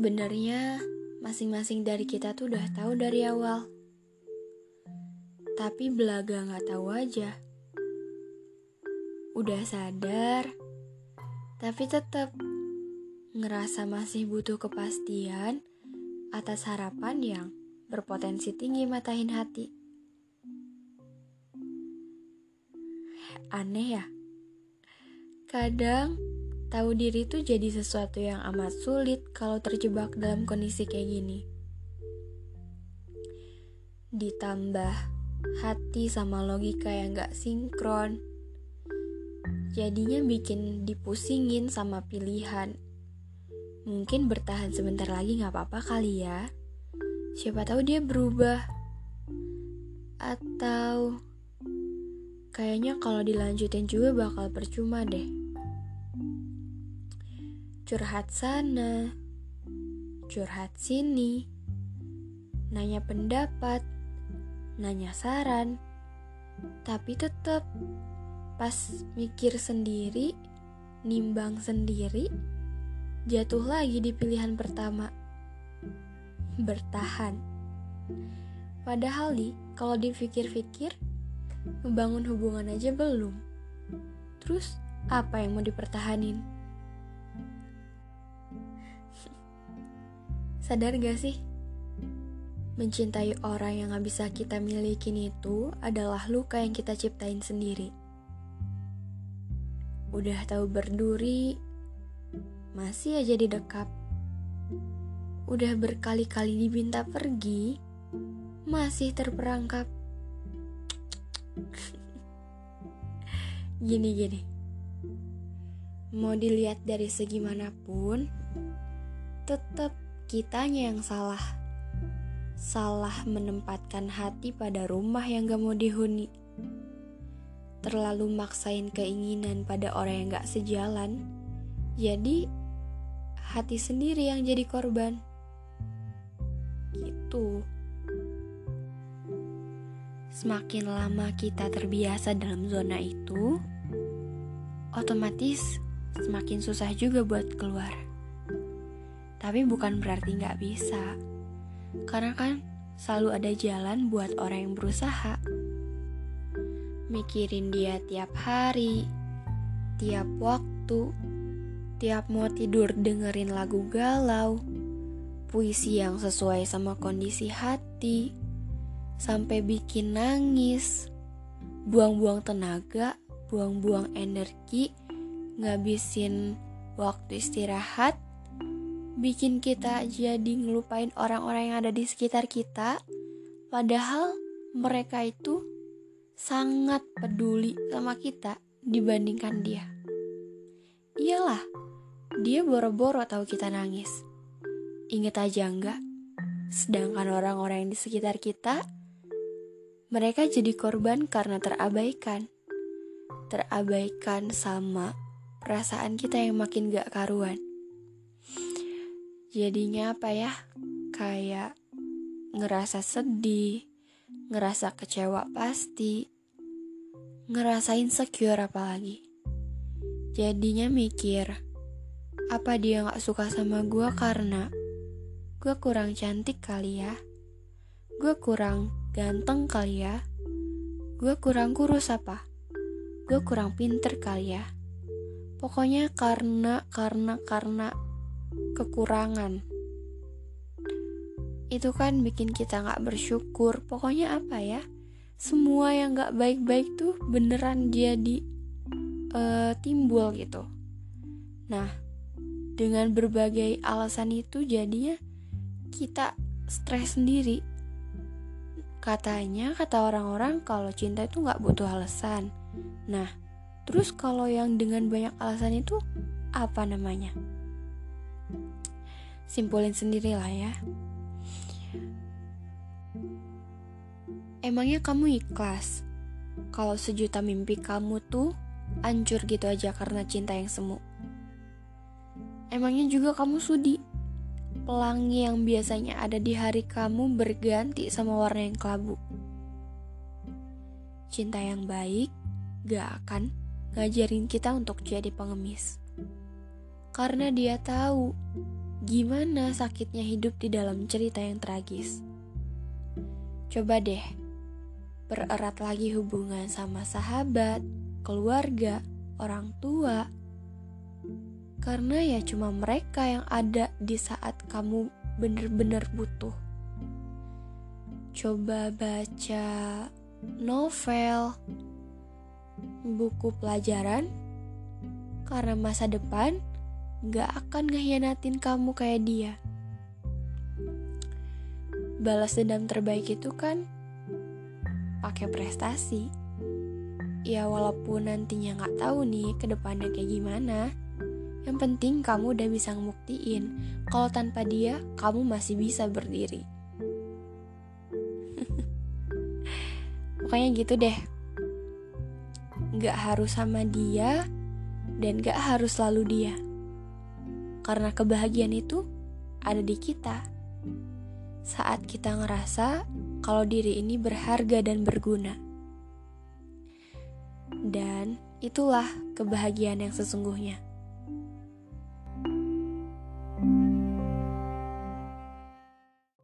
Sebenarnya masing-masing dari kita tuh udah tahu dari awal. Tapi belaga nggak tahu aja. Udah sadar, tapi tetap ngerasa masih butuh kepastian atas harapan yang berpotensi tinggi matahin hati. Aneh ya? Kadang tahu diri tuh jadi sesuatu yang amat sulit kalau terjebak dalam kondisi kayak gini. Ditambah hati sama logika yang gak sinkron. Jadinya bikin dipusingin sama pilihan. Mungkin bertahan sebentar lagi gak apa-apa kali ya. Siapa tahu dia berubah. Atau kayaknya kalau dilanjutin juga bakal percuma deh curhat sana, curhat sini, nanya pendapat, nanya saran, tapi tetap pas mikir sendiri, nimbang sendiri, jatuh lagi di pilihan pertama. Bertahan. Padahal nih, kalau dipikir-pikir, ngebangun hubungan aja belum. Terus, apa yang mau dipertahanin? Sadar gak sih? Mencintai orang yang gak bisa kita milikin itu adalah luka yang kita ciptain sendiri. Udah tahu berduri, masih aja didekap. Udah berkali-kali diminta pergi, masih terperangkap. Gini-gini, mau dilihat dari segi mana pun, tetap kitanya yang salah. Salah menempatkan hati pada rumah yang gak mau dihuni. Terlalu maksain keinginan pada orang yang gak sejalan. Jadi, hati sendiri yang jadi korban. Gitu. Semakin lama kita terbiasa dalam zona itu, otomatis semakin susah juga buat keluar. Tapi bukan berarti nggak bisa. Karena kan selalu ada jalan buat orang yang berusaha. Mikirin dia tiap hari, tiap waktu, tiap mau tidur dengerin lagu galau, puisi yang sesuai sama kondisi hati, sampai bikin nangis, buang-buang tenaga, buang-buang energi, ngabisin waktu istirahat, bikin kita jadi ngelupain orang-orang yang ada di sekitar kita, padahal mereka itu sangat peduli sama kita dibandingkan dia. Iyalah, dia boro-boro tahu kita nangis. Ingat aja enggak? Sedangkan orang-orang yang di sekitar kita, mereka jadi korban karena terabaikan. Terabaikan sama perasaan kita yang makin gak karuan jadinya apa ya? Kayak ngerasa sedih ngerasa kecewa pasti ngerasa insecure apalagi. Jadinya mikir apa dia gak suka sama gue karena gue kurang cantik kali ya? Gue kurang ganteng kali ya? Gue kurang kurus apa? Gue kurang pinter kali ya? Pokoknya karena karena karena kekurangan. Itu kan bikin kita gak bersyukur. Pokoknya apa ya? Semua yang gak baik-baik tuh beneran jadi uh, timbul gitu. Nah, dengan berbagai alasan itu jadinya kita stres sendiri. Katanya, kata orang-orang kalau cinta itu gak butuh alasan. Nah, terus kalau yang dengan banyak alasan itu apa namanya? Simpulin sendiri lah ya. Emangnya kamu ikhlas kalau sejuta mimpi kamu tuh hancur gitu aja karena cinta yang semu? Emangnya juga kamu sudi pelangi yang biasanya ada di hari kamu berganti sama warna yang kelabu? Cinta yang baik gak akan ngajarin kita untuk jadi pengemis. Karena dia tahu gimana sakitnya hidup di dalam cerita yang tragis. Coba deh, bererat lagi hubungan sama sahabat, keluarga, orang tua. Karena ya cuma mereka yang ada di saat kamu bener-bener butuh. Coba baca novel, buku pelajaran, karena masa depan gak akan ngehianatin kamu kayak dia. Balas dendam terbaik itu kan pakai prestasi. Ya walaupun nantinya nggak tahu nih ke depannya kayak gimana. Yang penting kamu udah bisa ngebuktiin kalau tanpa dia kamu masih bisa berdiri. Pokoknya gitu deh. Gak harus sama dia dan gak harus selalu dia. Karena kebahagiaan itu ada di kita. Saat kita ngerasa kalau diri ini berharga dan berguna. Dan itulah kebahagiaan yang sesungguhnya.